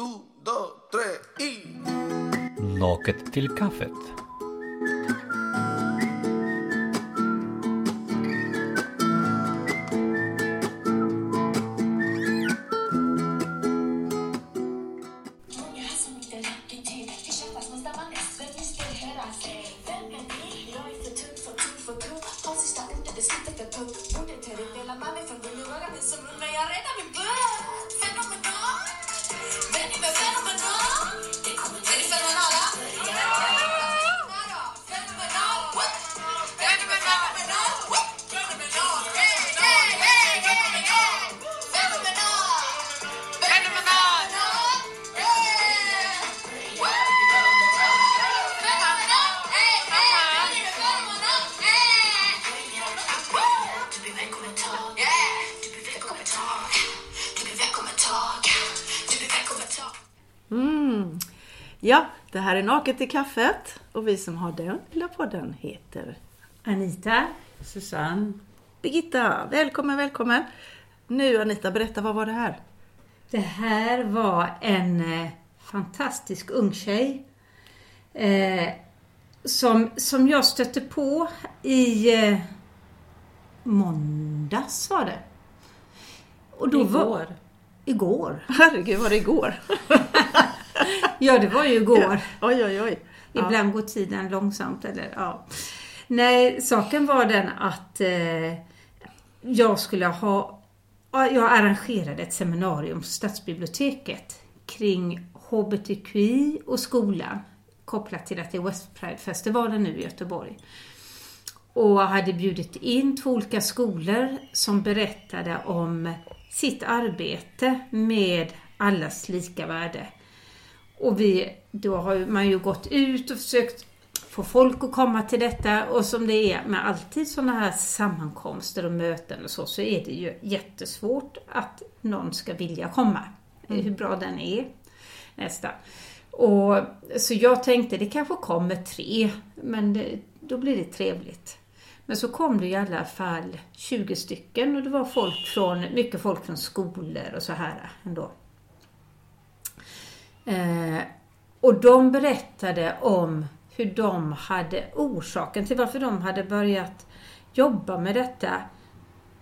Un, dos, tre, y... Locket till kaffet. Är Naket i kaffet och vi som har den lilla podden heter Anita, Susanne. Birgitta. Välkommen, välkommen! Nu Anita, berätta, vad var det här? Det här var en eh, fantastisk ung tjej eh, som, som jag stötte på i eh, måndags var det. Och då Var, Igår. igår. Herregud, var det igår? Ja, det var ju igår. Oj, oj, oj. Ja. Ibland går tiden långsamt. Eller, ja. Nej, saken var den att eh, jag skulle ha... ja, Jag arrangerade ett seminarium på Stadsbiblioteket kring HBTQI och skolan kopplat till att det är West Pride-festivalen nu i Göteborg. Och hade bjudit in två olika skolor som berättade om sitt arbete med allas lika värde. Och vi, då har man ju gått ut och försökt få folk att komma till detta och som det är med alltid sådana här sammankomster och möten och så, så är det ju jättesvårt att någon ska vilja komma. Hur bra den är nästan. Och, så jag tänkte det kanske kommer tre, men det, då blir det trevligt. Men så kom det i alla fall 20 stycken och det var folk från, mycket folk från skolor och så här ändå. Eh, och de berättade om hur de hade orsaken till varför de hade börjat jobba med detta.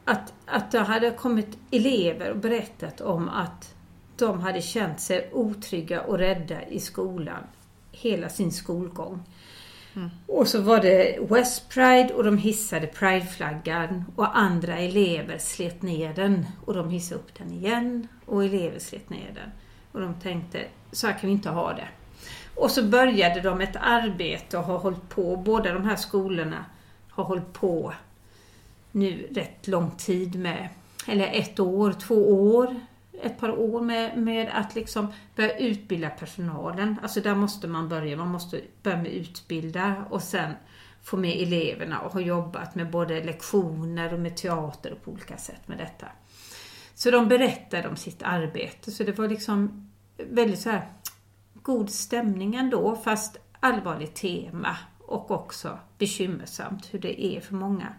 Att, att det hade kommit elever och berättat om att de hade känt sig otrygga och rädda i skolan hela sin skolgång. Och så var det West Pride och de hissade Prideflaggan och andra elever slet ner den och de hissade upp den igen och elever slet ner den. Och de tänkte, så här kan vi inte ha det. Och så började de ett arbete och har hållit på, båda de här skolorna har hållit på nu rätt lång tid med, eller ett år, två år, ett par år med, med att liksom börja utbilda personalen. Alltså där måste man börja, man måste börja med utbilda och sen få med eleverna och ha jobbat med både lektioner och med teater och på olika sätt med detta. Så de berättade om sitt arbete, så det var liksom väldigt så här god stämning ändå, fast allvarligt tema och också bekymmersamt hur det är för många.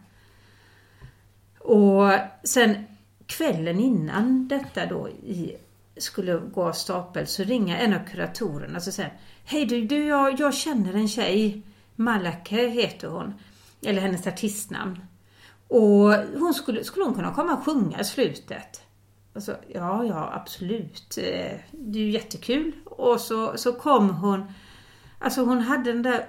Och sen kvällen innan detta då i, skulle gå av stapel så ringer en av kuratorerna och säger Hej du, du jag, jag känner en tjej, Malake heter hon, eller hennes artistnamn. Och hon skulle, skulle hon kunna komma och sjunga i slutet? Så, ja, ja, absolut. Eh, det är ju jättekul. Och så, så kom hon, alltså hon hade den där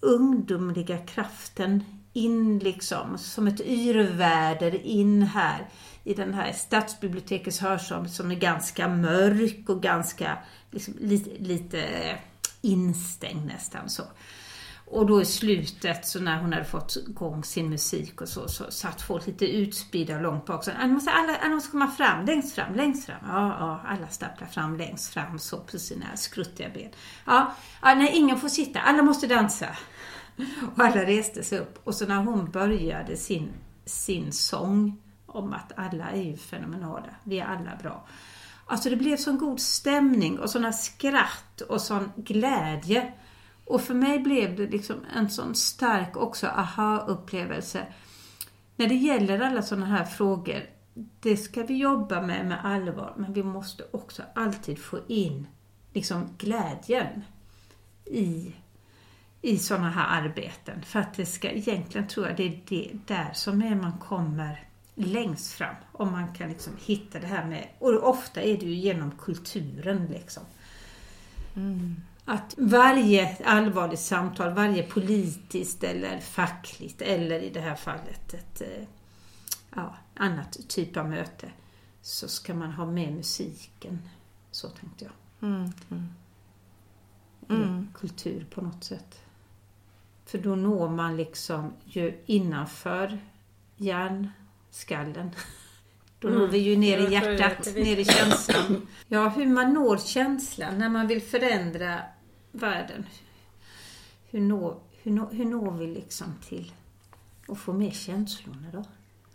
ungdomliga kraften in liksom, som ett yrväder in här i den här stadsbibliotekets hörsal som är ganska mörk och ganska liksom, lite, lite instängd nästan så. Och då i slutet, så när hon hade fått igång sin musik och så, så satt folk lite utspridda långt bak. Så, ah, måste alla, alla måste komma fram, längst fram, längst fram. Ja, ja, alla stapplar fram längst fram så på sina skruttiga ben. Ja, ja, nej, ingen får sitta, alla måste dansa. Och alla reste sig upp. Och så när hon började sin, sin sång om att alla är ju fenomenala, vi är alla bra. Alltså det blev sån god stämning och såna skratt och sån glädje. Och för mig blev det liksom en sån stark också aha-upplevelse. När det gäller alla sådana här frågor det ska vi jobba med med allvar, men vi måste också alltid få in liksom glädjen i, i sådana här arbeten. För att det ska, egentligen tror jag det är det där som är man kommer längst fram. Om man kan liksom hitta det här med, och ofta är det ju genom kulturen liksom. Mm. Att varje allvarligt samtal, varje politiskt eller fackligt eller i det här fallet ett eh, ja, annat typ av möte så ska man ha med musiken. Så tänkte jag. Mm. Mm. Mm. kultur på något sätt. För då når man liksom ju innanför hjärnskallen. Då når vi ju ner i hjärtat, ner i känslan. Ja, hur man når känslan när man vill förändra världen. Hur når, hur når, hur når vi liksom till att få med känslorna då?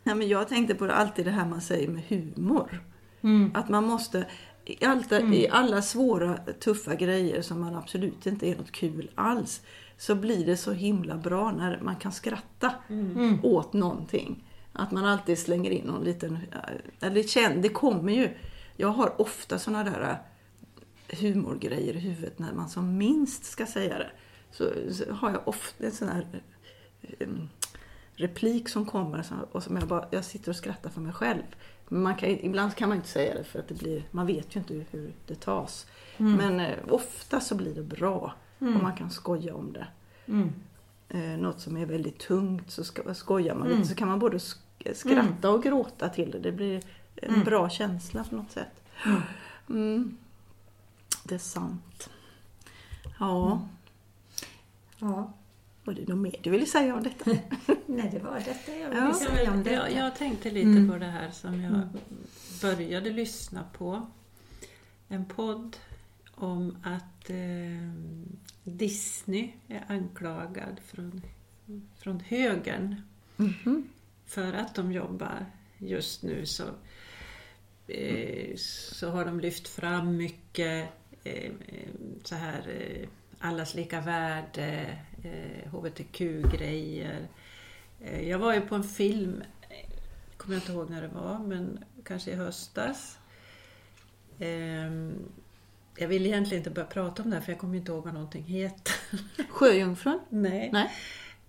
Ja, men jag tänkte på det, alltid det här man säger med humor. Mm. Att man måste, i, allt, i alla svåra, tuffa grejer som man absolut inte är något kul alls, så blir det så himla bra när man kan skratta åt någonting. Att man alltid slänger in någon liten, eller känn, det kommer ju. Jag har ofta såna där humorgrejer i huvudet när man som minst ska säga det. Så, så har jag ofta en sån här eh, replik som kommer och som jag bara, jag sitter och skrattar för mig själv. Men man kan, ibland kan man inte säga det för att det blir, man vet ju inte hur det tas. Men eh, ofta så blir det bra om man kan skoja om det. Mm. Eh, något som är väldigt tungt så ska, skojar man lite så kan man både sk- skratta och gråta till det. Det blir en bra känsla på något sätt. Mm. Det är sant. Ja, Ja. var det något mer du ville säga om detta? Nej, det var detta jag Ja. ville Ja, säga om detta. jag, jag tänkte lite Mm. på det här som jag började lyssna på. En podd om att eh, Disney är anklagad från, från högern för att de jobbar just nu så, eh, så har de lyft fram mycket så här eh, allas lika värde, eh, HBTQ-grejer. Eh, jag var ju på en film, eh, kommer jag inte ihåg när det var, men kanske i höstas. Jag vill egentligen inte börja prata om det här för jag kommer inte ihåg vad någonting heter. Sjöjungfrun? Nej. Nej.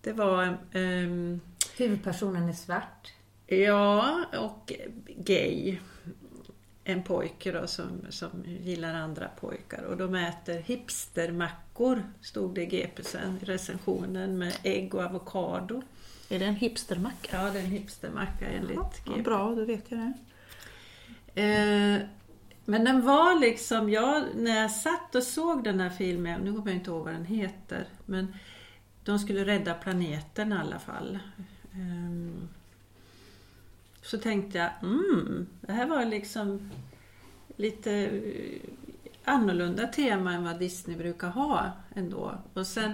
Det var ehm, Huvudpersonen är svart. Ja, och gay. En pojke då som, som gillar andra pojkar. Och de äter hipstermackor, stod det i GP sen, i recensionen, med ägg och avokado. Är det en hipstermacka? Ja, det är en hipstermacka enligt Ja, GP. bra, då vet jag det. Eh, men den var liksom, jag, när jag satt och såg den här filmen, nu kommer jag inte ihåg vad den heter, men de skulle rädda planeten i alla fall. Ehm, så tänkte jag, mm, det här var liksom lite eh, annorlunda tema än vad Disney brukar ha ändå. Och sen,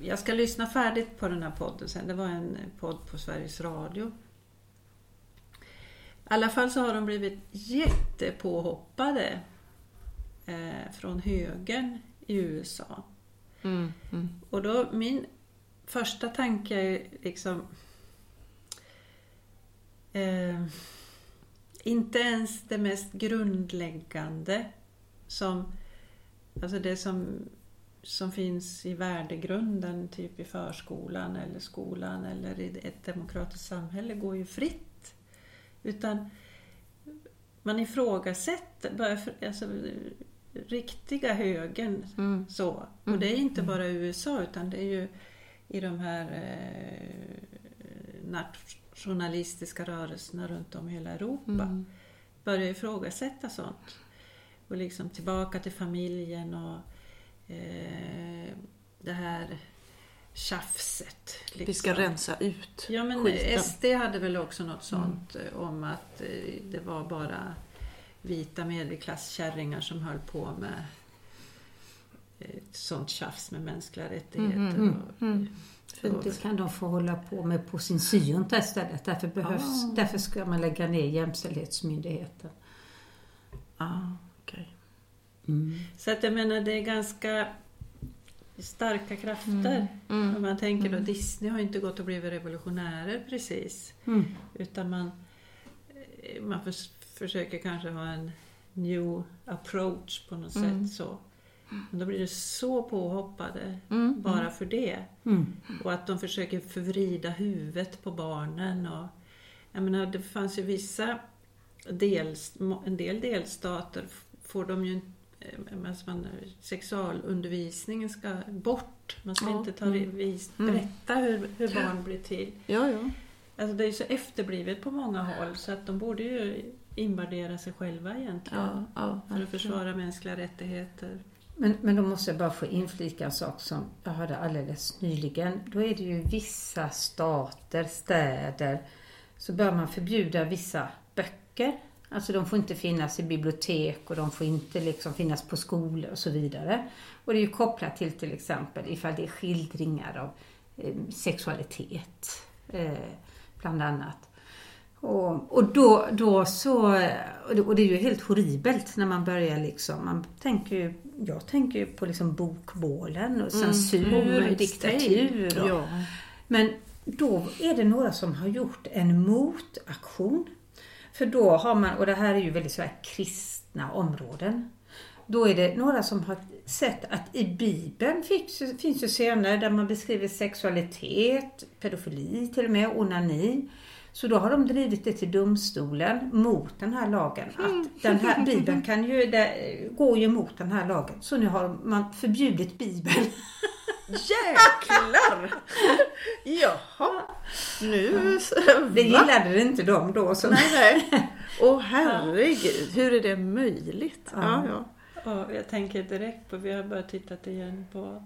jag ska lyssna färdigt på den här podden sen, det var en podd på Sveriges Radio. I alla fall så har de blivit jättepåhoppade eh, från högern i USA. Mm, mm. Och då min första tanke är liksom... Eh, inte ens det mest grundläggande som... Alltså det som, som finns i värdegrunden, typ i förskolan eller skolan eller i ett demokratiskt samhälle, går ju fritt. Utan man ifrågasätter, för, alltså, riktiga högern Mm. så. Och det är inte bara i USA utan det är ju i de här eh, nationalistiska rörelserna runt om i hela Europa. Mm. Börjar ifrågasätta sånt. Och liksom tillbaka till familjen och eh, det här tjafset. Liksom. Vi ska rensa ut Ja men skiten. SD hade väl också något sånt eh, om att eh, det var bara vita medelklasskärringar som höll på med eh, sånt tjafs med mänskliga rättigheter. Mm, och, mm. Det kan de få hålla på med på sin syjunta istället. Därför, behövs, därför ska man lägga ner Jämställdhetsmyndigheten. Ah, okej. Så att jag menar det är ganska starka krafter. Om man tänker då Disney har inte gått och blivit revolutionärer precis. Mm. Utan man, eh, man förs- försöker kanske ha en new approach på något Mm. sätt så. Men då blir det så påhoppade Mm. bara för det. Mm. Och att de försöker förvrida huvudet på barnen. Och, jag menar, det fanns ju vissa dels, en del delstater får de ju eh, alltså man, sexualundervisningen ska bort. Man ska Ja, inte ta, mm. vis, Mm. berätta hur, hur barn blir till. Ja, ja. Alltså det är ju så efterblivet på många håll så att de borde ju invadera sig själva egentligen. ja, ja För att försvara mänskliga rättigheter. Men, men då måste jag bara få inflika en sak som jag hörde alldeles nyligen. Då är det ju vissa stater, städer, så bör man förbjuda vissa böcker. Alltså de får inte finnas i bibliotek och de får inte liksom finnas på skolor och så vidare. Och det är ju kopplat till till exempel ifall det är skildringar av eh, sexualitet, eh, bland annat. Och, och då, då så, och det, och är ju helt horribelt när man börjar liksom, man tänker ju, jag tänker ju på liksom bokbålen och censur och Handmaid's diktatur. Och, ja. men då är det några som har gjort en motaktion. För då har man, och det här är ju väldigt så kristna områden. Då är det några som har sett att i Bibeln finns, finns ju scener där man beskriver sexualitet, pedofili till och med, onani. Så då har de drivit det till domstolen mot den här lagen. Att den här Bibeln kan ju, det, går ju emot den här lagen. Så nu har man förbjudit Bibeln. Jäklar! Jaha. Nu... Det gillade inte de då. Så Nej, nej. Åh herregud, hur är det möjligt? Ja, ja. Och jag tänker direkt på, vi har börjat titta igen på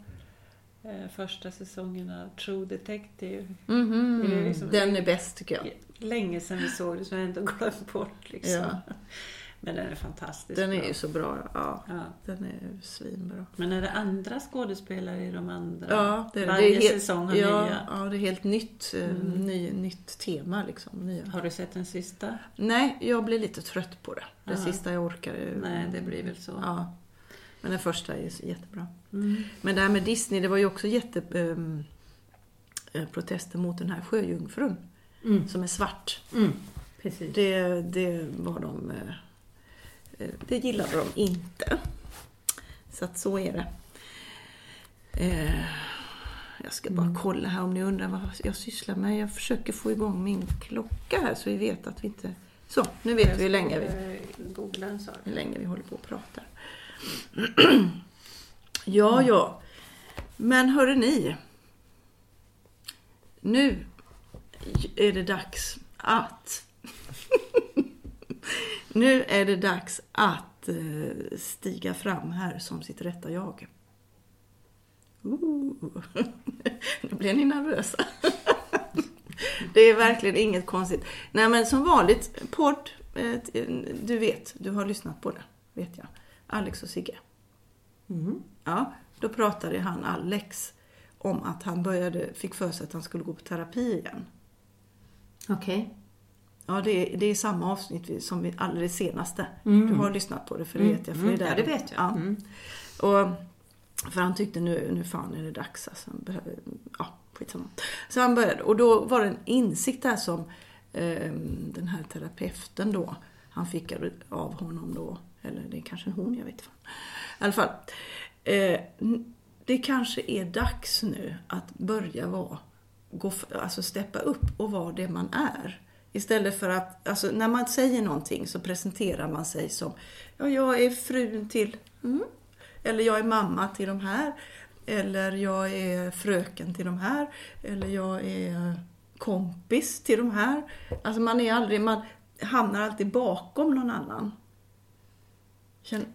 eh, första säsongen av True Detective. Mhm. Det är liksom- Den är bäst tycker jag. Länge sedan vi såg det så jag har ändå glömt bort liksom. Ja. Men den är fantastisk Den är bra. ju så bra. Ja, Ja. den är svinbra. Men är det andra skådespelare i de andra? Ja, det, Varje det är helt, säsong har ja, nya. Ja, det är helt nytt, eh, Mm. ny, nytt tema liksom. Nya. Har du sett den sista? Nej, jag blir lite trött på det. Det Aha. sista jag orkar. är- Nej, det blir väl så. Ja. Men den första är jättebra. Mm. Men det här med Disney, det var ju också jätte... ehm, eh, mot den här sjöjungfrun Mm. som är svart. Mm. Precis. Det, det var de... eh, eh, Det gillade de inte. Så att så är det. Eh, Jag ska bara kolla här om ni undrar vad jag sysslar med. Jag försöker få igång min klocka här så vi vet att vi inte... Så, nu vet vi hur länge vi, Eh, hur länge vi håller på och pratar. Ja, ja. Men hörru ni. Nu är det dags att... nu är det dags att eh, stiga fram här som sitt rätta jag. Ooh. nu blir ni nervösa. det är verkligen inget konstigt. Nej men som vanligt, podd, eh, du vet, du har lyssnat på det, vet jag. Alex och Sigge. Mm. Ja, då pratade han, Alex, om att han började, fick för sig att han skulle gå på terapi igen. Okej. Ja, det är, det är samma avsnitt som vi alldeles senaste. Mm. Du har lyssnat på det, för det vet jag. För det är där Ja, det vet jag. Ja. Mm. Och, för han tyckte nu, nu fan är det dags. Alltså, han behöver, ja, skitsamma. Så han började. Och då var det en insikt där som eh, den här terapeuten då, han fick av honom då. Eller det är kanske en hon, jag vet inte. I alla fall. Eh, det kanske är dags nu att börja vara, gå, alltså steppa upp och vara det man är. Istället för att, alltså när man säger någonting så presenterar man sig som, ja jag är frun till, mm, eller jag är mamma till de här, eller jag är fröken till de här, eller jag är kompis till de här. Alltså man är aldrig, man hamnar alltid bakom någon annan.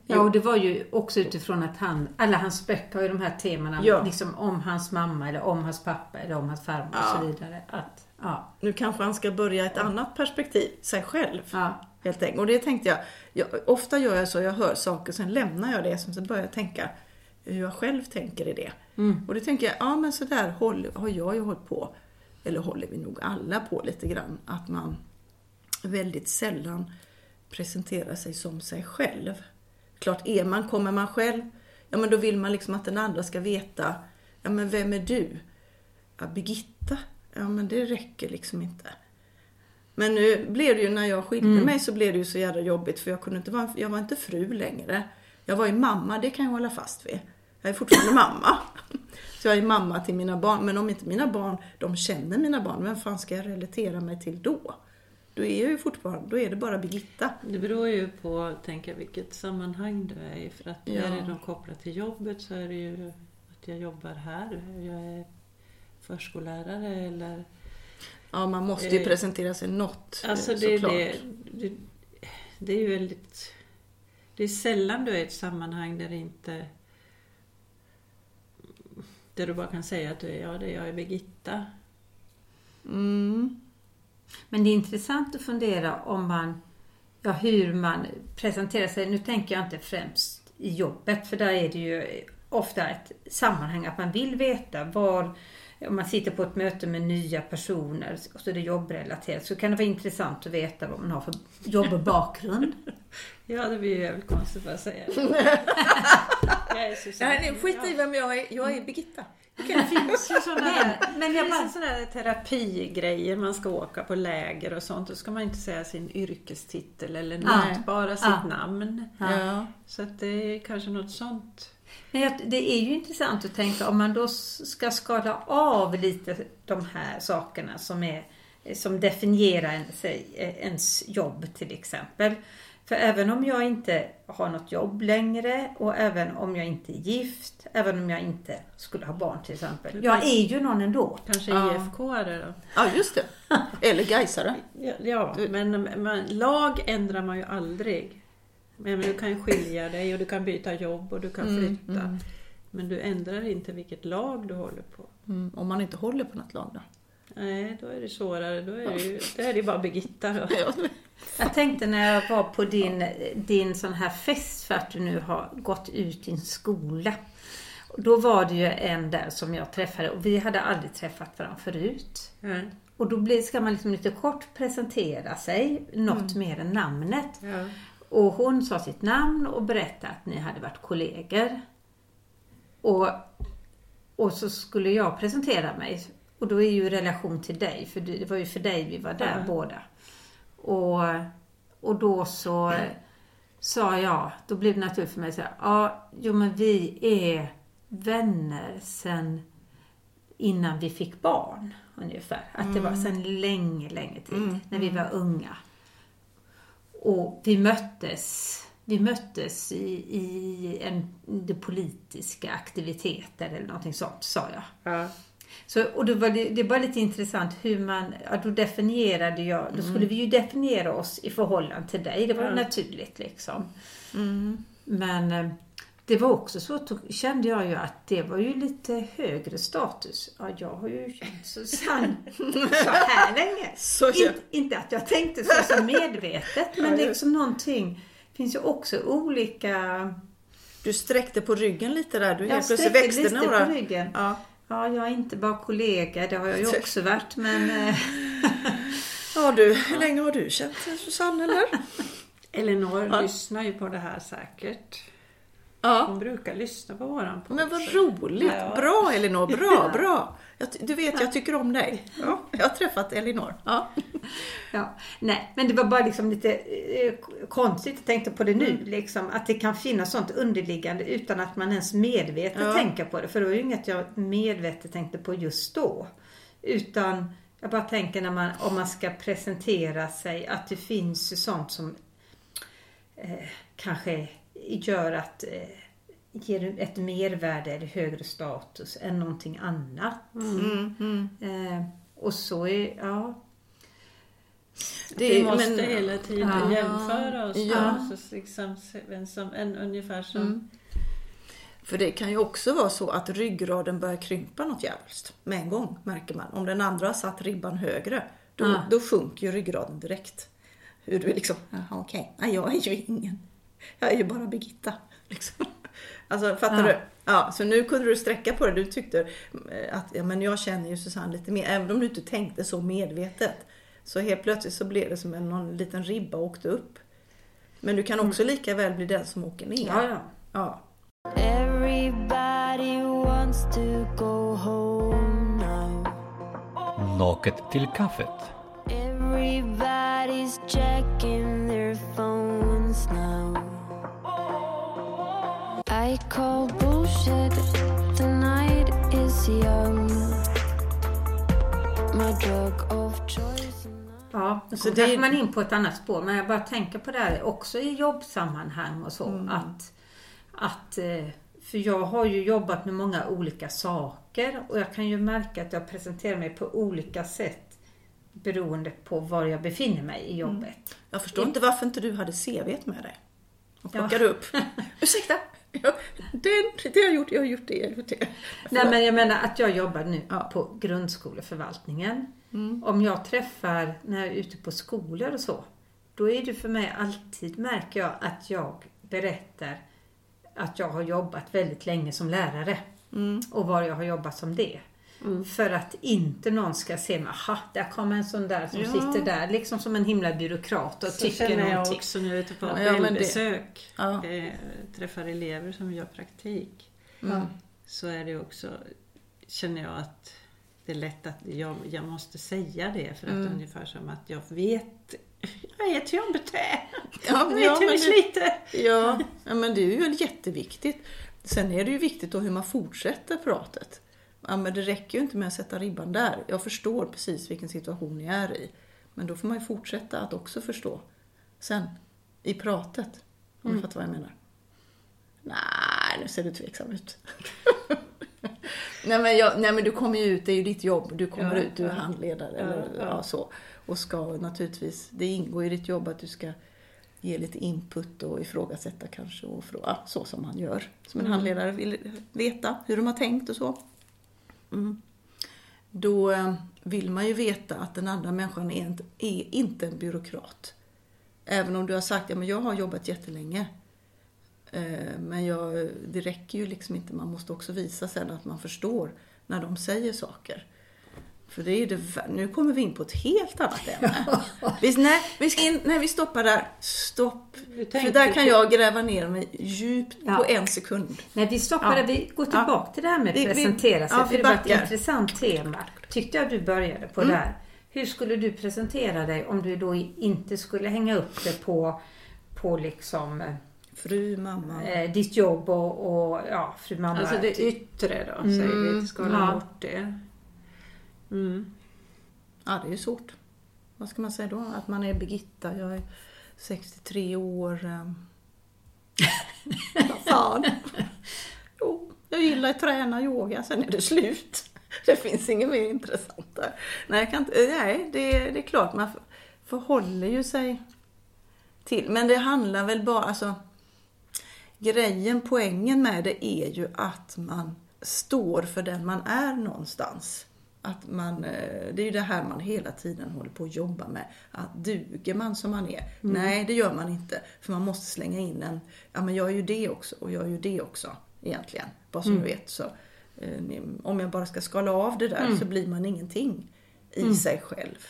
Ja, och det var ju också utifrån att han, alla hans böcker har ju de här temana, Ja. liksom om hans mamma eller om hans pappa eller om hans farmor Ja. och så vidare. Att, ja, Nu kanske han ska börja ett annat perspektiv, sig själv. ja, Helt enkelt. Och det tänkte jag, jag, ofta gör jag så, jag hör saker, sen lämnar jag det, sen börjar jag tänka hur jag själv tänker i det. Mm. Och då tänker jag, ja men så där håll, har jag ju hållit på, eller håller vi nog alla på lite grann, att man väldigt sällan presenterar sig som sig själv. Klart, är man, kommer man själv, ja men då vill man liksom att den andra ska veta, ja men vem är du? Ja, Birgitta, ja men det räcker liksom inte. Men nu blev det ju när jag skilde Mm. mig så blev det ju så jävla jobbigt för jag kunde inte vara, jag var inte fru längre. Jag var ju mamma, det kan jag hålla fast vid. Jag är fortfarande mamma. Så jag är mamma till mina barn. Men om inte mina barn, de känner mina barn, vem fan ska jag relatera mig till då? Då är jag ju fortfarande, då är det bara Birgitta. Det beror ju på tänker jag, vilket sammanhang du är i. För att Ja. är det de kopplat till jobbet så är det ju att jag jobbar här. Jag är förskollärare eller... Ja, man måste ju Eh, presentera sig något Alltså eh, det, såklart. det, det, det är ju väldigt... Det är sällan du är i ett sammanhang där det inte... Där du bara kan säga att du är, ja, det är jag är Birgitta. Mm. Men det är intressant att fundera om man, ja, hur man presenterar sig. Nu tänker jag inte främst i jobbet, för där är det ju ofta ett sammanhang att man vill veta var, om man sitter på ett möte med nya personer och så är det jobbrelaterat, så kan det vara intressant att veta vad man har för jobbbakgrund. Ja, det blir ju jävligt konstigt vad jag säger. jag är. Nej, nej, skit i vem jag är. Jag är Birgitta. Det finns ju sådana där, Men- jag bara- där terapigrejer, man ska åka på läger och sånt. Då ska man inte säga sin yrkestitel eller något, Nej. bara sitt Ja. namn. Ja. Så att det är kanske något sånt. Men det är ju intressant att tänka om man då ska skala av lite de här sakerna som, är, som definierar en, sig, eh, ens jobb till exempel. För även om jag inte har något jobb längre och även om jag inte är gift, även om jag inte skulle ha barn till exempel. Jag är ju någon ändå. Kanske Ja. IFK-are då? ja, just det. Eller Gaisare. Ja, ja men man, lag ändrar man ju aldrig. Men du kan skilja dig och du kan byta jobb och du kan flytta. Men du ändrar inte vilket lag du håller på. Mm. Om man inte håller på något lag då. Nej, då är det svårare. Då är det ju då är det bara Birgitta då. Jag tänkte när jag var på din, din sån här fest för att du nu har gått ut din skola. Då var det ju en där som jag träffade och vi hade aldrig träffat varandra förut. Ja. Och då blir, ska man liksom lite kort presentera sig, något mer än namnet. Ja. Och hon sa sitt namn och berättade att ni hade varit kollegor. Och, och så skulle jag presentera mig. Och då är ju relation till dig, för det var ju för dig vi var där Ja. båda. Och, och då så sa jag, då blev det naturligt för mig att säga, ja, jo men vi är vänner sen innan vi fick barn ungefär. Att det var sen länge, länge tid, när vi var unga. Och vi möttes, vi möttes i, i en, de politiska aktiviteter eller någonting sånt, sa jag. Ja. Så, och då var det, det var lite intressant hur man, ja, då definierade jag, då skulle vi ju definiera oss i förhållande till dig. Det var Ja. naturligt liksom. Men eh, det var också så, då kände jag ju att det var ju lite högre status. Ja, jag har ju känt Susanne så här länge. Så ja. inte att jag tänkte så, så medvetet, men Ja, liksom någonting. Det finns ju också olika... Du sträckte på ryggen lite där. Du Jag helt plötsligt sträckte växte lite några. på ryggen. Ja. Ja, jag är inte bara kollega, det har jag ju också varit, men... eh, ja du, hur länge har du känt Susanne eller? Elinor Ja. lyssnar ju på det här säkert. Ja. Hon brukar lyssna på våran podd. Men vad roligt! Ja. Bra Elinor, bra, bra! Du vet, jag tycker om dig. Ja, jag har träffat Elinor. Ja. Ja, nej, men det var bara liksom lite eh, konstigt, jag tänkte på det nu, liksom, att det kan finnas sånt underliggande utan att man ens medvetet Ja. tänker på det. För det var ju inget jag medvetet tänkte på just då. Utan jag bara tänker när man, om man ska presentera sig, att det finns sånt som eh, kanske gör att eh, ger ett mervärde eller högre status än någonting annat. Mm, mm. Eh, och så är, ja, Det vi är- måste men- hela tiden Ja. jämföra oss. Ja. Så liksom, som, en, ungefär som... Mm. För det kan ju också vara så att ryggraden börjar krympa något jävligt med en gång märker man. Om den andra har satt ribban högre, då, Ja. då sjunker ju ryggraden direkt. Hur du liksom, okej, nej jag är ju ingen. Jag är ju bara Birgitta. Liksom. Alltså fattar Ja. du? Ja, så nu kunde du sträcka på det. Du tyckte eh, att ja, men jag känner ju Susanne lite mer, även om du inte tänkte så medvetet. Så helt plötsligt så blev det som en någon liten ribba åkte upp. Men du kan också lika väl bli den som åker ner. ja, ja. ja. Everybody wants to go home now. Naket till kaffet. Call bullshit. The night is young. My drug of choice. Ja, så det kanske man in på ett annat spår. Men jag bara tänker på det här också i jobbsammanhang och så. Mm. Att, att, eh, för jag har ju jobbat med många olika saker och jag kan ju märka att jag presenterar mig på olika sätt beroende på var jag befinner mig i jobbet. Jag förstår inte varför inte du hade CVt med dig. Och Ja. plockade upp. Ursäkta, ja, det, det har jag gjort, jag har gjort det, gjort det. Nej men jag menar att jag jobbar nu Ja. på grundskoleförvaltningen. Om jag träffar när jag är ute på skolor och så. Då är det för mig alltid, märker jag, att jag berättar att jag har jobbat väldigt länge som lärare. Och var jag har jobbat som det. För att inte någon ska se mig, aha, där kommer en sån där som Ja. sitter där, liksom som en himla byråkrat och Så tycker känner jag någonting. också när jag är ute på Ja, välbesök. Ja. Eh, träffar elever som gör praktik. Mm. Så är det också, känner jag att det är lätt att jag, jag måste säga det för att Mm. ungefär som att jag vet, jag är ett jobbet här. Ja, Jag vet ja, hur men vi det- sliter. Ja, ja, men det är ju jätteviktigt. Sen är det ju viktigt då hur man fortsätter pratet. Ja, men det räcker ju inte med att sätta ribban där. Jag förstår precis vilken situation ni är i. Men då får man ju fortsätta att också förstå. Sen, i pratet. Om du fattar vad jag menar. Nej, nu ser du tveksam ut. nej, men jag, nej men du kommer ju ut, det är ju ditt jobb. Du kommer Ja, ut, du är handledare eller Ja, ja, ja. så. Och ska naturligtvis, det ingår i ditt jobb att du ska ge lite input och ifrågasätta kanske och fråga, så som man gör. Som en handledare vill veta hur de har tänkt och så. Mm. Då eh, vill man ju veta att den andra människan är inte, är inte en byråkrat. Även om du har sagt, ja jag har jobbat jättelänge. Eh, men jag, det räcker ju liksom inte, man måste också visa sen att man förstår när de säger saker. För det är det, vär- nu kommer vi in på ett helt annat ämne. vi, nej, vi ska in, nej, vi stoppar där. Stopp. För där kan på- jag gräva ner mig djupt Ja. på en sekund. Nej, vi stoppar Ja. det. Vi går tillbaka till det här med vi- presentera sig. ja, för det var ett intressant tema. Tyckte jag du började på där. Hur skulle du presentera dig om du då inte skulle hänga upp det på, på liksom Fru, mamma. eh, ditt jobb och, och ja, fru mamma. Alltså det yttre då, säger vi. Vi ska hålla Ja. bort det. Mm. Ja, det är ju svårt. Vad ska man säga då? Att man är Birgitta, jag är 63 år. Ehm. Vad fan. Jo, jag gillar att träna yoga, sen är det slut. Det finns inget mer intressant där. Nej, jag kan inte, nej det, det är klart, man förhåller ju sig till. Men det handlar väl bara, alltså grejen, poängen med det är ju att man står för den man är någonstans. Att man, eh, det är ju det här man hela tiden håller på att jobba med. Att duger man som man är? Nej, det gör man inte. För man måste slänga in en, ja men jag är ju det också och jag är ju det också egentligen. Bara som du vet så, eh, om jag bara ska skala av det där så blir man ingenting i sig själv.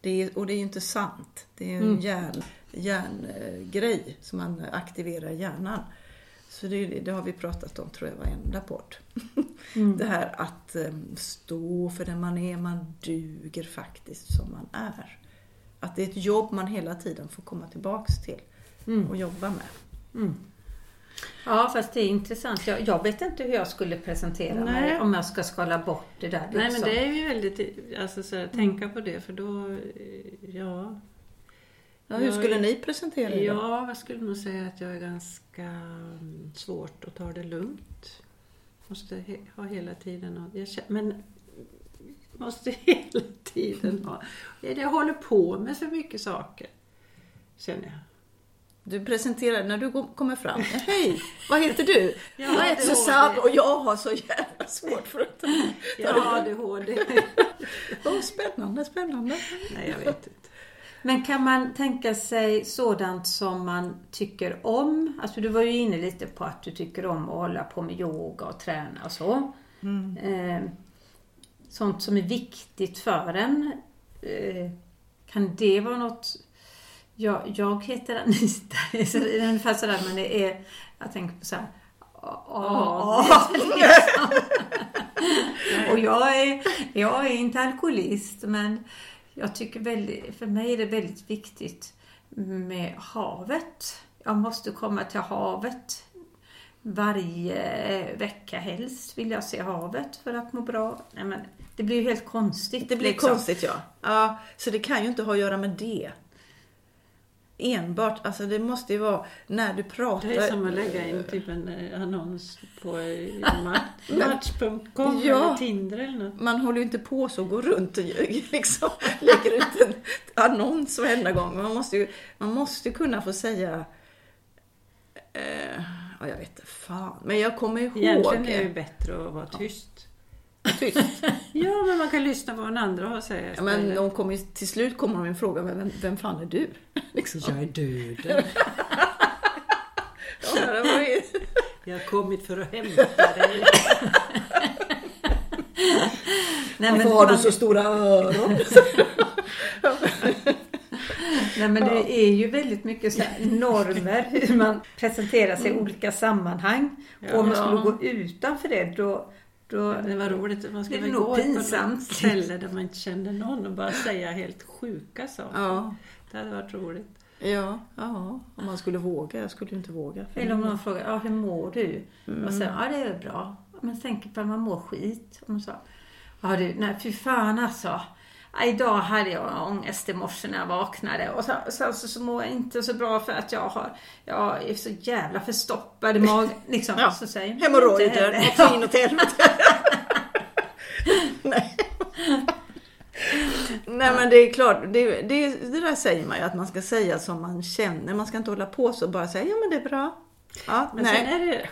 Det är, och det är ju inte sant. Det är en hjärn, hjärngrej som man aktiverar hjärnan. Så det, det har vi pratat om tror jag varenda podd. Det här att eh, stå för den man är, man duger faktiskt som man är. Att det är ett jobb man hela tiden får komma tillbaks till och jobba med. Ja, fast det är intressant. Jag, jag vet inte hur jag skulle presentera mig Nej. om jag ska skala bort det där. Nej men liksom. det är ju väldigt, alltså så här, tänka på det för då, eh, ja. Ja, hur Jag skulle ni presentera er? Ja, jag skulle nog säga att jag är ganska mm, svårt att ta det lugnt. Måste he- ha hela tiden, och jag men måste hela tiden ha, jag håller på med så mycket saker. Känner jag. Du presenterar, när du kommer fram, hej, vad heter du? Ja, jag det var Susanne det. och jag har så jävla svårt för att Jag har ADHD. Åh, spännande, spännande. Nej, jag vet inte. Men kan man tänka sig sådant som man tycker om? Alltså du var ju inne lite på att du tycker om att hålla på med yoga och träna och så. Eh, sånt som är viktigt för en. Eh, kan det vara något... Jag, jag heter Anita. Så det är ungefär sådär man är... Jag tänker på så här... Ja, och jag är, jag är inte alkoholist men jag tycker väldigt, för mig är det väldigt viktigt med havet. Jag måste komma till havet varje vecka helst vill jag se havet för att må bra. Nej, men det blir ju helt konstigt. Det blir liksom. konstigt ja. ja. Så det kan ju inte ha att göra med det. Enbart, alltså det måste ju vara när du pratar. Det är som att lägga in typ en eh, annons på eh, match- match.com Ja. eller Tinder eller något. Man håller ju inte på så och går runt och liksom lägger ut en annons varenda gång. Man måste ju man måste kunna få säga eh, ja, jag vet fan. Men jag kommer ihåg. Egentligen är det ju bättre att vara tyst. Tyst. Ja, men man kan lyssna på vad den andra har att säga. Ja, men de kommer ju, till slut kommer de en fråga, vem, vem fan är du? Liksom. Jag är död. Ja, det var ju... Jag har kommit för att hämta dig. Nej, Varför har du så stora öron? Nej, men det är ju väldigt mycket så normer hur man presenterar sig i olika sammanhang. Och om man skulle gå utanför det då, då Det var roligt. Man skulle gå på pinsamt. något ställe där man inte kände någon och bara säga helt sjuka saker. Ja, Det hade varit roligt. ja, ja, om man skulle våga. Jag skulle ju inte våga. Eller om någon frågar, ja, hur mår du? Och säger, ja det är bra. Men tänk på att man mår skit. Och man sa, ja du, nej fy fan alltså. Idag hade jag ångest i morse när jag vaknade och så, så, så, så mår jag inte så bra för att jag har, jag är så jävla förstoppad i magen. Liksom. Ja. Så säger inte Hemorrojder, något så inåt helvete. Nej. Nej men det är klart, det, det, det där säger man ju att man ska säga som man känner. Man ska inte hålla på så och bara säga ja men det är bra. Ja, Men nej. sen är det,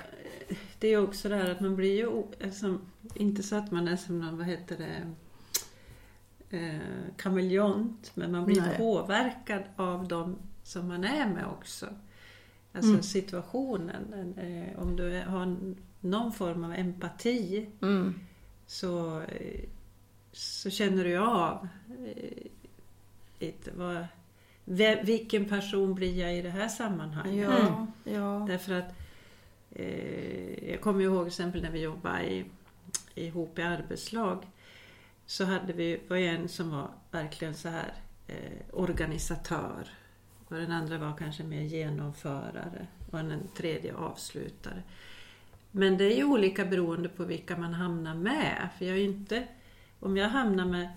det är ju också det här att man blir ju, alltså, inte så att man är som någon, vad heter det, eh, kameleont, men man blir Nej. påverkad av dem som man är med också. Alltså situationen. Eh, om du har någon form av empati Mm. så, eh, så känner du av eh, lite vad, ve- vilken person blir jag i det här sammanhanget. Ja, ja. Därför att eh, jag kommer ihåg till exempel när vi jobbade i, ihop i arbetslag så hade vi, var en som var verkligen så här eh, organisatör och den andra var kanske mer genomförare och den tredje avslutare. Men det är ju olika beroende på vilka man hamnar med. För jag är inte, om jag hamnar med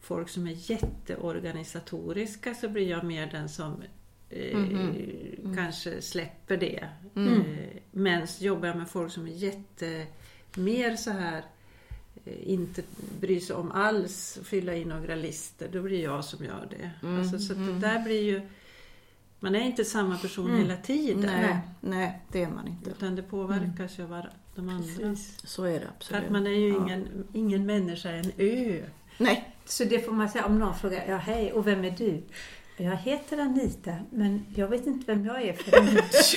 folk som är jätteorganisatoriska så blir jag mer den som eh, kanske släpper det. Eh, men jobbar jag med folk som är jätte, mer så här inte bryr sig om alls fylla i några listor, då blir jag som gör det. Alltså, så att det där blir ju... Man är inte samma person hela tiden. Nej, nej, det är man inte. Utan det påverkas ju av de andra. Så är det För absolut. att man är ju Ja. ingen, ingen människa en ö. Nej, Så det får man säga om någon frågar, ja hej, och vem är du? Jag heter Anita, men jag vet inte vem jag är förrän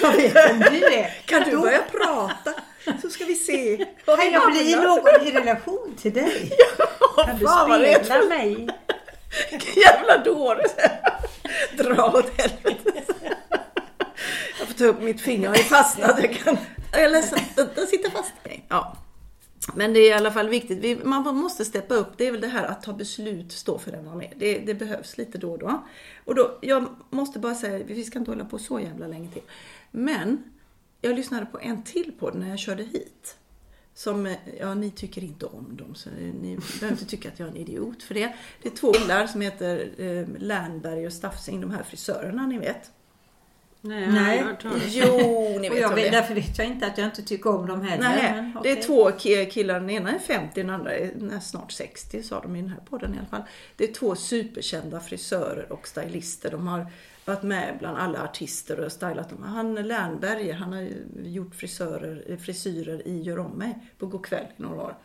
jag vet vem du är. kan du Då börja prata så ska vi se. Kan jag bli någon i relation till dig? Kan du spegla mig? Vilken jävla dåre! Dra åt helvete. Jag får ta upp mitt finger, jag är fastnat. Jag, kan, jag är ledsen, den, sitter fast. Ja. Men det är i alla fall viktigt. Vi, man måste steppa upp. Det är väl det här att ta beslut, stå för den man är. Det, det behövs lite då och då. Och då. Jag måste bara säga, vi ska inte hålla på så jävla länge till. Men jag lyssnade på en till på när jag körde hit. Som, eh, ja ni tycker inte om dem så ni behöver inte tycka att jag är en idiot för det. Det är två killar som heter eh, Lernberg och Staffsing, de här frisörerna ni vet. Nej, Nej. Jo, ni vet jag vet, därför vet jag inte att jag inte tycker om dem heller. Nej, men det är två ki- killar, den ena är 50, den andra är snart 60 sa de i den här podden i alla fall. Det är två superkända frisörer och stylister. De har varit med bland alla artister och stylat dem. Han Lernberger, han har gjort frisörer, frisyrer i Gör om mig på God kväll i några år.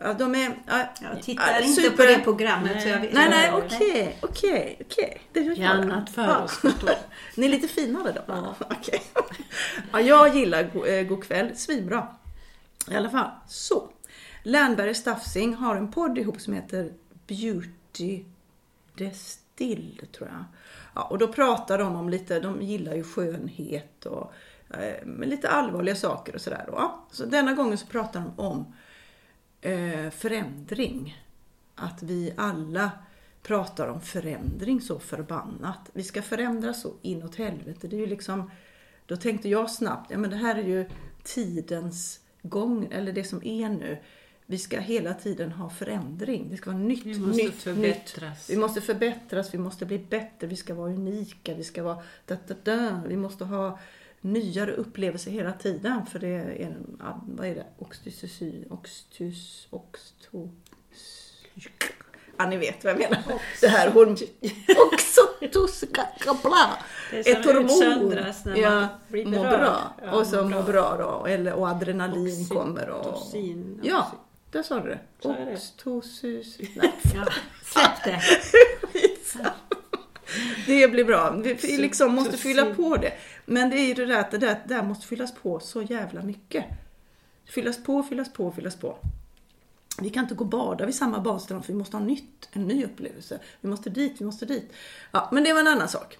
Ja, De är... ja, Jag tittar ja, inte super- på det programmet så jag vet Nej, nej, okej, okej, okej. Det jag. annat för Ja. oss förstås. Ni är lite finare då? Ja. Okej. Ja, jag gillar Go- eh, God kväll, svinbra. I alla fall, så. Lernberg Staffsing har en podd ihop som heter Beauty Destill, tror jag. Ja, och då pratar de om lite, de gillar ju skönhet och eh, lite allvarliga saker och sådär Ja. Så denna gången så pratar de om eh, förändring. Att vi alla pratar om förändring så förbannat. Vi ska förändra så inåt helvete. Det är ju liksom, då tänkte jag snabbt, ja men det här är ju tidens gång, eller det som är nu. Vi ska hela tiden ha förändring. Det ska vara nytt, Vi måste nytt, förbättras. nytt. Vi måste förbättras, vi måste bli bättre, vi ska vara unika, vi ska vara da, da, da. Vi måste ha nyare upplevelser hela tiden. För det är en, vad är det? Oxytocin, oxtus, oxto... Ja, ni vet vad jag menar. Det här horm... Oxytocin, ett hormon. när man ja, blir mår bra. Ja, och så mår bra då. Eller, och adrenalin kommer. Och... Oxytocin. Ja, där sa du det. Oxytocin. Nej, Ja, släpp det. Det blir bra. Vi liksom måste fylla på det. Men det är ju det där att det där, det där måste fyllas på så jävla mycket. Fyllas på, fyllas på, fyllas på. Vi kan inte gå och bada vid samma badstrand för vi måste ha nytt, en ny upplevelse. Vi måste dit, vi måste dit. Ja, men det var en annan sak.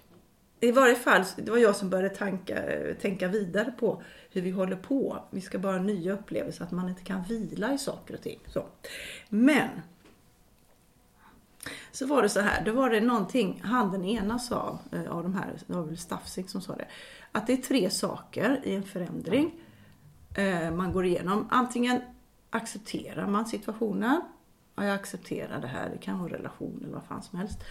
I varje fall, det var jag som började tanka, tänka vidare på hur vi håller på. Vi ska bara ha nya upplevelser, att man inte kan vila i saker och ting. Så. Men så var det så här, då var det någonting, han den ena sa, av eh, de här, det var väl Stafsik som sa det, att det är tre saker i en förändring eh, man går igenom. Antingen accepterar man situationen, ja, jag accepterar det här, det kan vara relation eller vad fan som helst.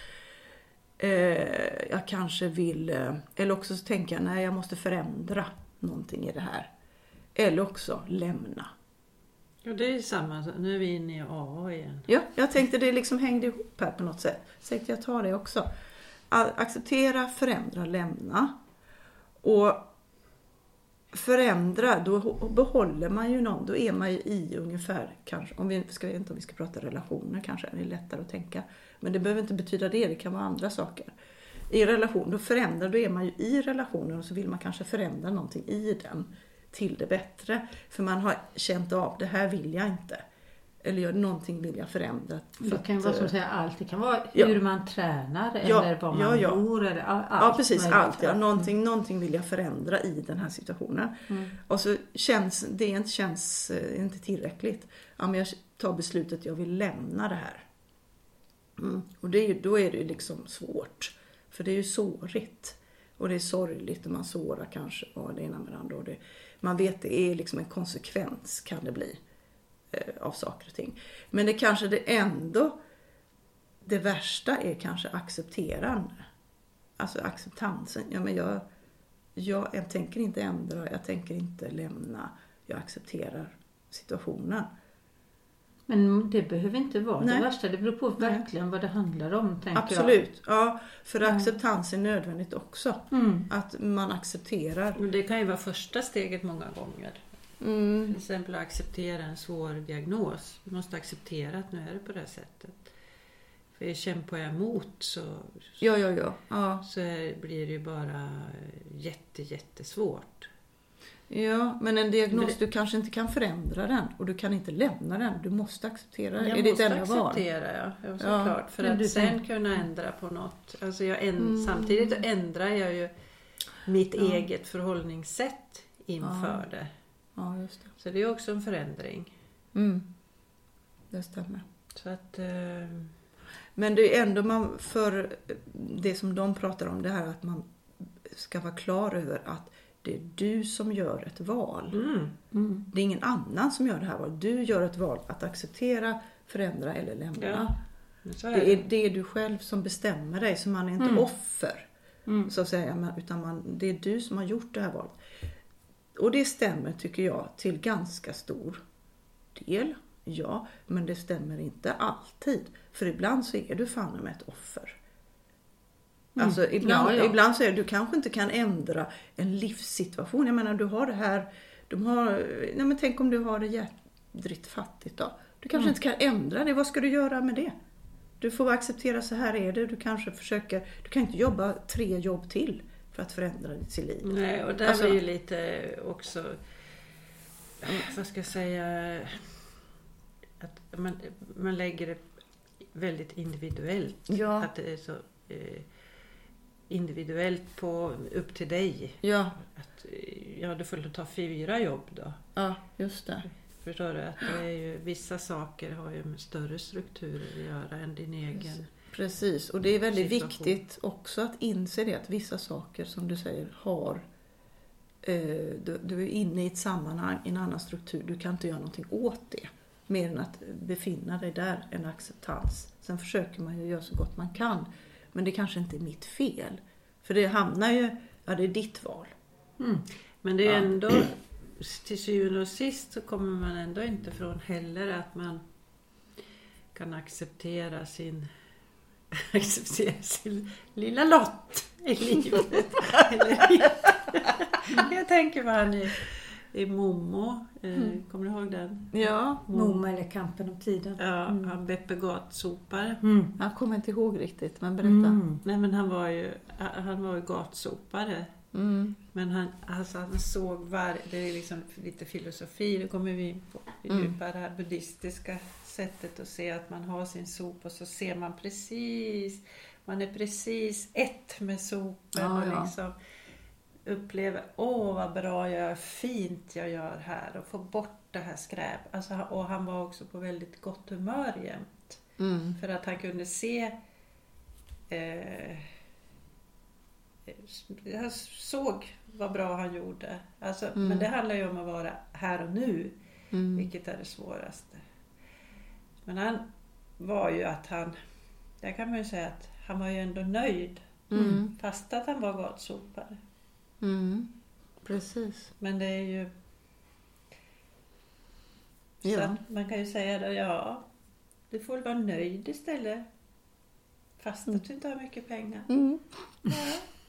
Eh, jag kanske vill, eller också så tänker jag, nej jag måste förändra någonting i det här. Eller också lämna. Ja, det är samma. Nu är vi inne i AA igen. Ja, jag tänkte det liksom hängde ihop här på något sätt. Så tänkte jag ta det också. Acceptera, förändra, lämna. Och förändra, då behåller man ju någon. Då är man ju i ungefär, kanske, om vi ska, jag vet inte om vi ska prata relationer kanske, det är lättare att tänka. Men det behöver inte betyda det, det kan vara andra saker. I relation, då förändrar, då är man ju i relationen och så vill man kanske förändra någonting i den till det bättre. För man har känt av, det här vill jag inte. Eller någonting vill jag förändra. för Det kan att, vara som eh, säger allt. Det kan vara Ja. hur man tränar Ja, eller var man ja, ja. bor. Eller all, Ja allt precis, allt. Ja. Någonting, någonting vill jag förändra i den här situationen. Mm. Och så känns det inte, känns eh, inte tillräckligt. Ja, men jag tar beslutet, jag vill lämna det här. Mm. Och det då är det liksom svårt. För det är ju sårigt. Och det är sorgligt och man sårar kanske och det ena med det andra. Och det, man vet det är liksom en konsekvens kan det bli eh, av saker och ting. Men det kanske det ändå, det värsta är kanske accepterande. Alltså acceptansen. Ja, men jag, jag, jag tänker inte ändra, jag tänker inte lämna. Jag accepterar situationen. Men det behöver inte vara Nej. det värsta. Det beror på Nej. verkligen vad det handlar om. Tänker Absolut. Ja, för Mm. acceptans är nödvändigt också. Jag. Mm. Att man accepterar. Men det kan ju vara första steget många gånger. Mm. Till exempel att acceptera en svår diagnos. Du måste acceptera att nu är det på det här sättet. För kämpar jag emot så, Ja, ja, ja. ja. så blir det ju bara jätte, jättesvårt. Ja, men en diagnos, du kanske inte kan förändra den och du kan inte lämna den. Du måste acceptera den. Jag är måste acceptera, ja. ja Ja, såklart. för men att du sen kunna ändra på något. Alltså jag änd- Mm. Samtidigt ändrar jag ju mitt Ja. eget förhållningssätt inför det. Ja, just det. Så det är också en förändring. Mm. Det stämmer. Så att... Eh, Men det är ändå man, för det som de pratar om, det här att man ska vara klar över att det är du som gör ett val. mm. Mm. Det är ingen annan som gör det här valet. Du gör ett val att acceptera, förändra eller lämna. Ja, är Det det. är, det är du själv som bestämmer dig, så man är inte Mm. offer. Mm. Så att säga, utan man, det är du som har gjort det här valet. Och det stämmer, tycker jag, till ganska stor del. Ja, men det stämmer inte alltid. För ibland så är du fan med ett offer. Alltså ibland, Ja, ja. ibland så är det, du kanske inte kan ändra en livssituation. Jag menar du har det här, de har, nej men tänk om du har det jädrigt fattigt då. Du kanske inte kan ändra det, vad ska du göra med det? Du får acceptera så här är det, du kanske försöker, du kan inte jobba tre jobb till för att förändra ditt liv. Nej, och där Alltså- blir ju lite också... Vad ska jag säga? Att man, man lägger det väldigt individuellt. Ja, Att det är så eh, individuellt på upp till dig. ja, Att, eh, ja, du får ta fyra jobb då. ja, just det. Förstår du? Att det är ju, vissa saker har ju med större strukturer att göra än din egen Precis, och det är väldigt Situation. viktigt också att inse det att vissa saker som du säger har eh, du, du är inne i ett sammanhang, i en annan struktur, du kan inte göra någonting åt det. Mer än att befinna dig där, en acceptans. Sen försöker man ju göra så gott man kan. Men det kanske inte är mitt fel. För det hamnar ju, ja det är ditt val. Men det är Ja. ändå, till syvende och sist så kommer man ändå inte från heller att man kan acceptera sin, acceptera sin lilla lott i livet. Jag tänker på han i, i Momo, eh, kommer du ihåg den? Ja, Momo eller Kampen om tiden. Ja, han Beppe gatsopare. Mm. jag kommer inte ihåg riktigt, men berätta. Mm. Nej men han var ju, han var ju gatsopare. Mm. Men han, alltså han såg var, det är liksom lite filosofi, det kommer vi in på. Mm. djupar det här buddhistiska sättet att se att man har sin sop och så ser man precis, man är precis ett med sopen Ja, och ja. Upplever, åh vad bra jag gör, fint jag gör här och få bort det här skräp. Alltså, och han var också på väldigt gott humör jämt. Mm. För att han kunde se eh, jag såg vad bra han gjorde. Alltså, Mm. Men det handlar ju om att vara här och nu, Mm. vilket är det svåraste. Men han var ju att han, där kan man ju säga att han var ju ändå nöjd Mm. fast att han var gatsopare. Mm. Precis. Men det är ju... Ja. man kan ju säga det, ja, du får väl vara nöjd istället. Fast att du inte har mycket pengar. Mm. Ja.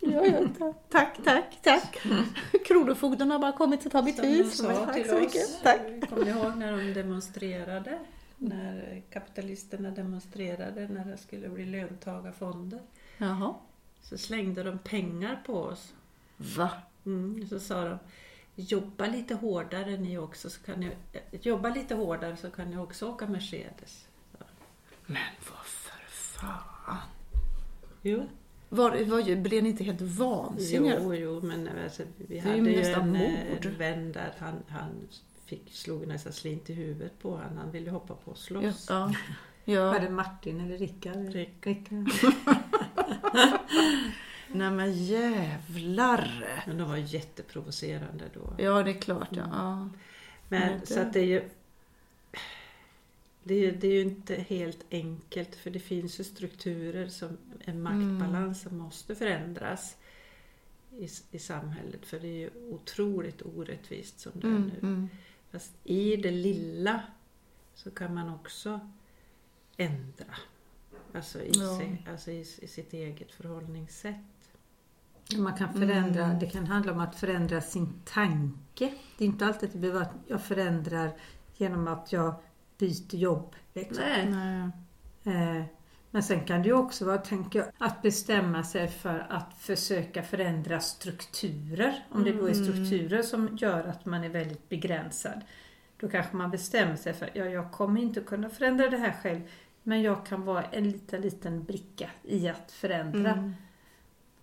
Ja, ja, ta- tack, tack, tack. Kronofogden har bara kommit att ta mitt Som de hus. sa Tack till så oss. mycket. Tack. Kommer ni ihåg när de demonstrerade? När kapitalisterna demonstrerade när det skulle bli löntagarfonder. Jaha. Så slängde de pengar på oss. Va? Mm, så sa de Jobba lite hårdare ni också så kan ni, eh, jobba lite hårdare så kan ni också åka Mercedes. Men vad för fan. Jo, Var, var, blev ni inte helt vansinniga? jo, jo men alltså, vi hade ju ju en, mord. en vän där han, han fick, slog nästan slint i huvudet på honom. Han ville hoppa på och slåss. ja. Var ja. det Martin eller Rickard? Rick. Rickard. Nej men jävlar. Men de var jätteprovocerande då. Ja, det är klart. Ja. ja. Men, Men det- så att det är ju... Det är, ju- det är ju inte helt enkelt för det finns ju strukturer som en maktbalans som måste förändras i, i samhället för det är ju otroligt orättvist som det är Mm, nu. mm. Fast i det lilla så kan man också ändra. Alltså i, Ja. sig, alltså i, i sitt eget förhållningssätt. Man kan förändra, Mm. det kan handla om att förändra sin tanke. Det är inte alltid att det behöver att jag förändrar genom att jag byter jobb. Liksom. Nej. Nej. Eh, Men sen kan det ju också vara, tänker jag, att bestämma sig för att försöka förändra strukturer. Om det då är strukturer som gör att man är väldigt begränsad. Då kanske man bestämmer sig för, ja jag kommer inte kunna förändra det här själv. Men jag kan vara en liten, liten bricka i att förändra Mm.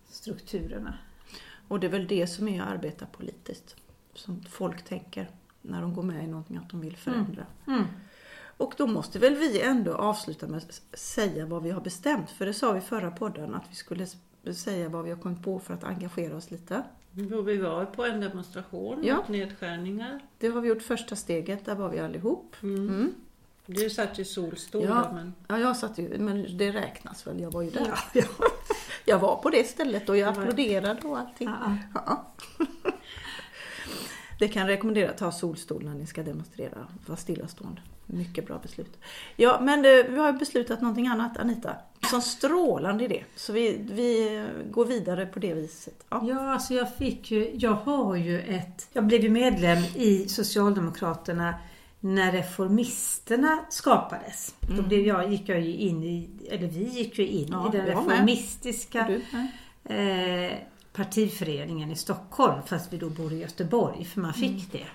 Strukturerna. Och det är väl det som är att arbeta politiskt. Som folk tänker när de går med i någonting att de vill förändra. Mm. Och då måste väl vi ändå avsluta med att säga vad vi har bestämt. För det sa vi förra podden att vi skulle säga vad vi har kommit på för att engagera oss lite. Jo, Vi var på en demonstration Ja. mot nedskärningar. Det har vi gjort första steget, där var vi allihop. Mm. Mm. Du satt ju i solstol Ja. men Ja, jag satt ju, men det räknas väl, jag var ju där. Jag var på det stället och jag applåderade och allting. Ja. Det kan rekommendera att ta solstol när ni ska demonstrera. Var stillastående. Mycket bra beslut. Ja, men eh, vi har beslutat någonting annat, Anita. Som strålande idé. Så vi, vi går vidare på det viset. Ja. Ja, alltså jag fick ju, jag har ju ett, jag blev ju medlem i Socialdemokraterna när Reformisterna skapades. Då blev jag, gick jag ju in i, eller vi gick ju in Ja, i den reformistiska eh, partiföreningen i Stockholm fast vi då bor i Göteborg för man fick Mm. det.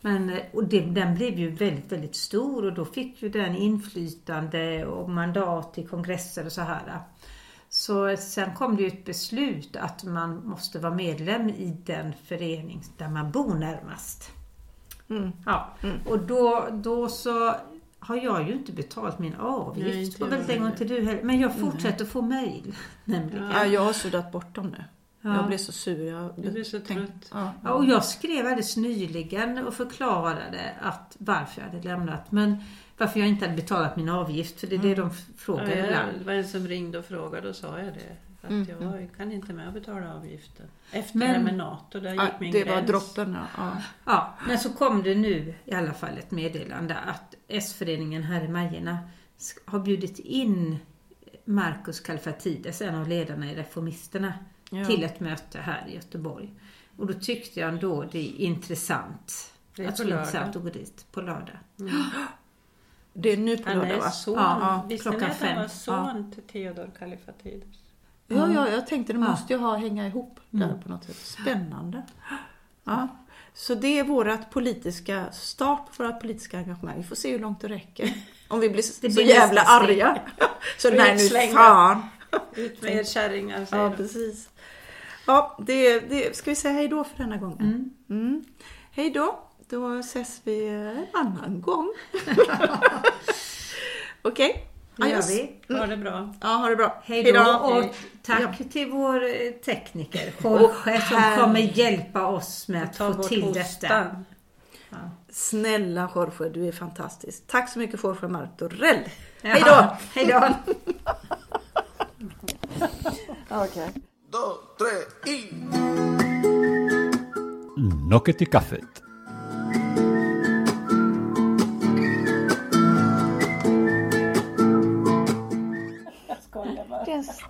Men, eh, och det, den blev ju väldigt, väldigt stor och då fick ju den inflytande och mandat i kongresser och så här. Så sen kom det ju ett beslut att man måste vara medlem i den förening där man bor närmast. Mm. Ja, och då, då så har jag ju inte betalt min avgift. Nej, inte och jag väldigt länge inte du heller. Men jag fortsätter få mejl. Nämligen. Ja, jag har suddat bort dem nu. Ja. Jag blev så sur. Jag Du blir så trött. Ja. Ja, och jag skrev alldeles nyligen och förklarade att varför jag hade lämnat. Men varför jag inte hade betalat min avgift. För det är det de f- Ja, frågar jag, ibland. det var en som ringde och frågade och sa jag det. Att Mm, jag kan inte med att betala avgiften. Efter Men- det här med NATO, där Ja, gick min det gräns. var droppen. Ja. Ja. Ja, men så kom det nu i alla fall ett meddelande att S-föreningen här i Majerna har bjudit in Marcus Kallifatides, en av ledarna i Reformisterna, Ja. till ett möte här i Göteborg. Och då tyckte jag ändå det är intressant. Det är att intressant att gå dit på lördag. Det är nu på lördag va? son. Ja, ja. Visste ni att han var son till Theodor Kallifatides? Ja, ja, jag tänkte det måste ju ha hänga ihop där Mm. på något sätt. Spännande. Ja. Så det är vårt politiska start på vårt politiska engagemang. Vi får se hur långt det räcker. Om vi blir så, Det så blir jävla arga. Så nej nu fan. Ut med er kärringar, säger Ja, precis. Ja, det, det, ska vi säga hej då för denna gången? Mm. Mm. Hej då. Då ses vi en annan gång. Okej? Det gör vi. Ha det bra. Ja, ha det bra. Hej då och tack till vår eh, tekniker Jorge som här- kommer hjälpa oss med att få till detta. hostan. Snälla Jorge, du är fantastisk. Tack så mycket Jorge Martorell. Ja, Hej då! Hej då! Okej. dos, tres y... Nocket till kaffet.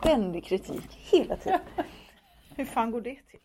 Ständig kritik hela tiden. Hur fan går det till?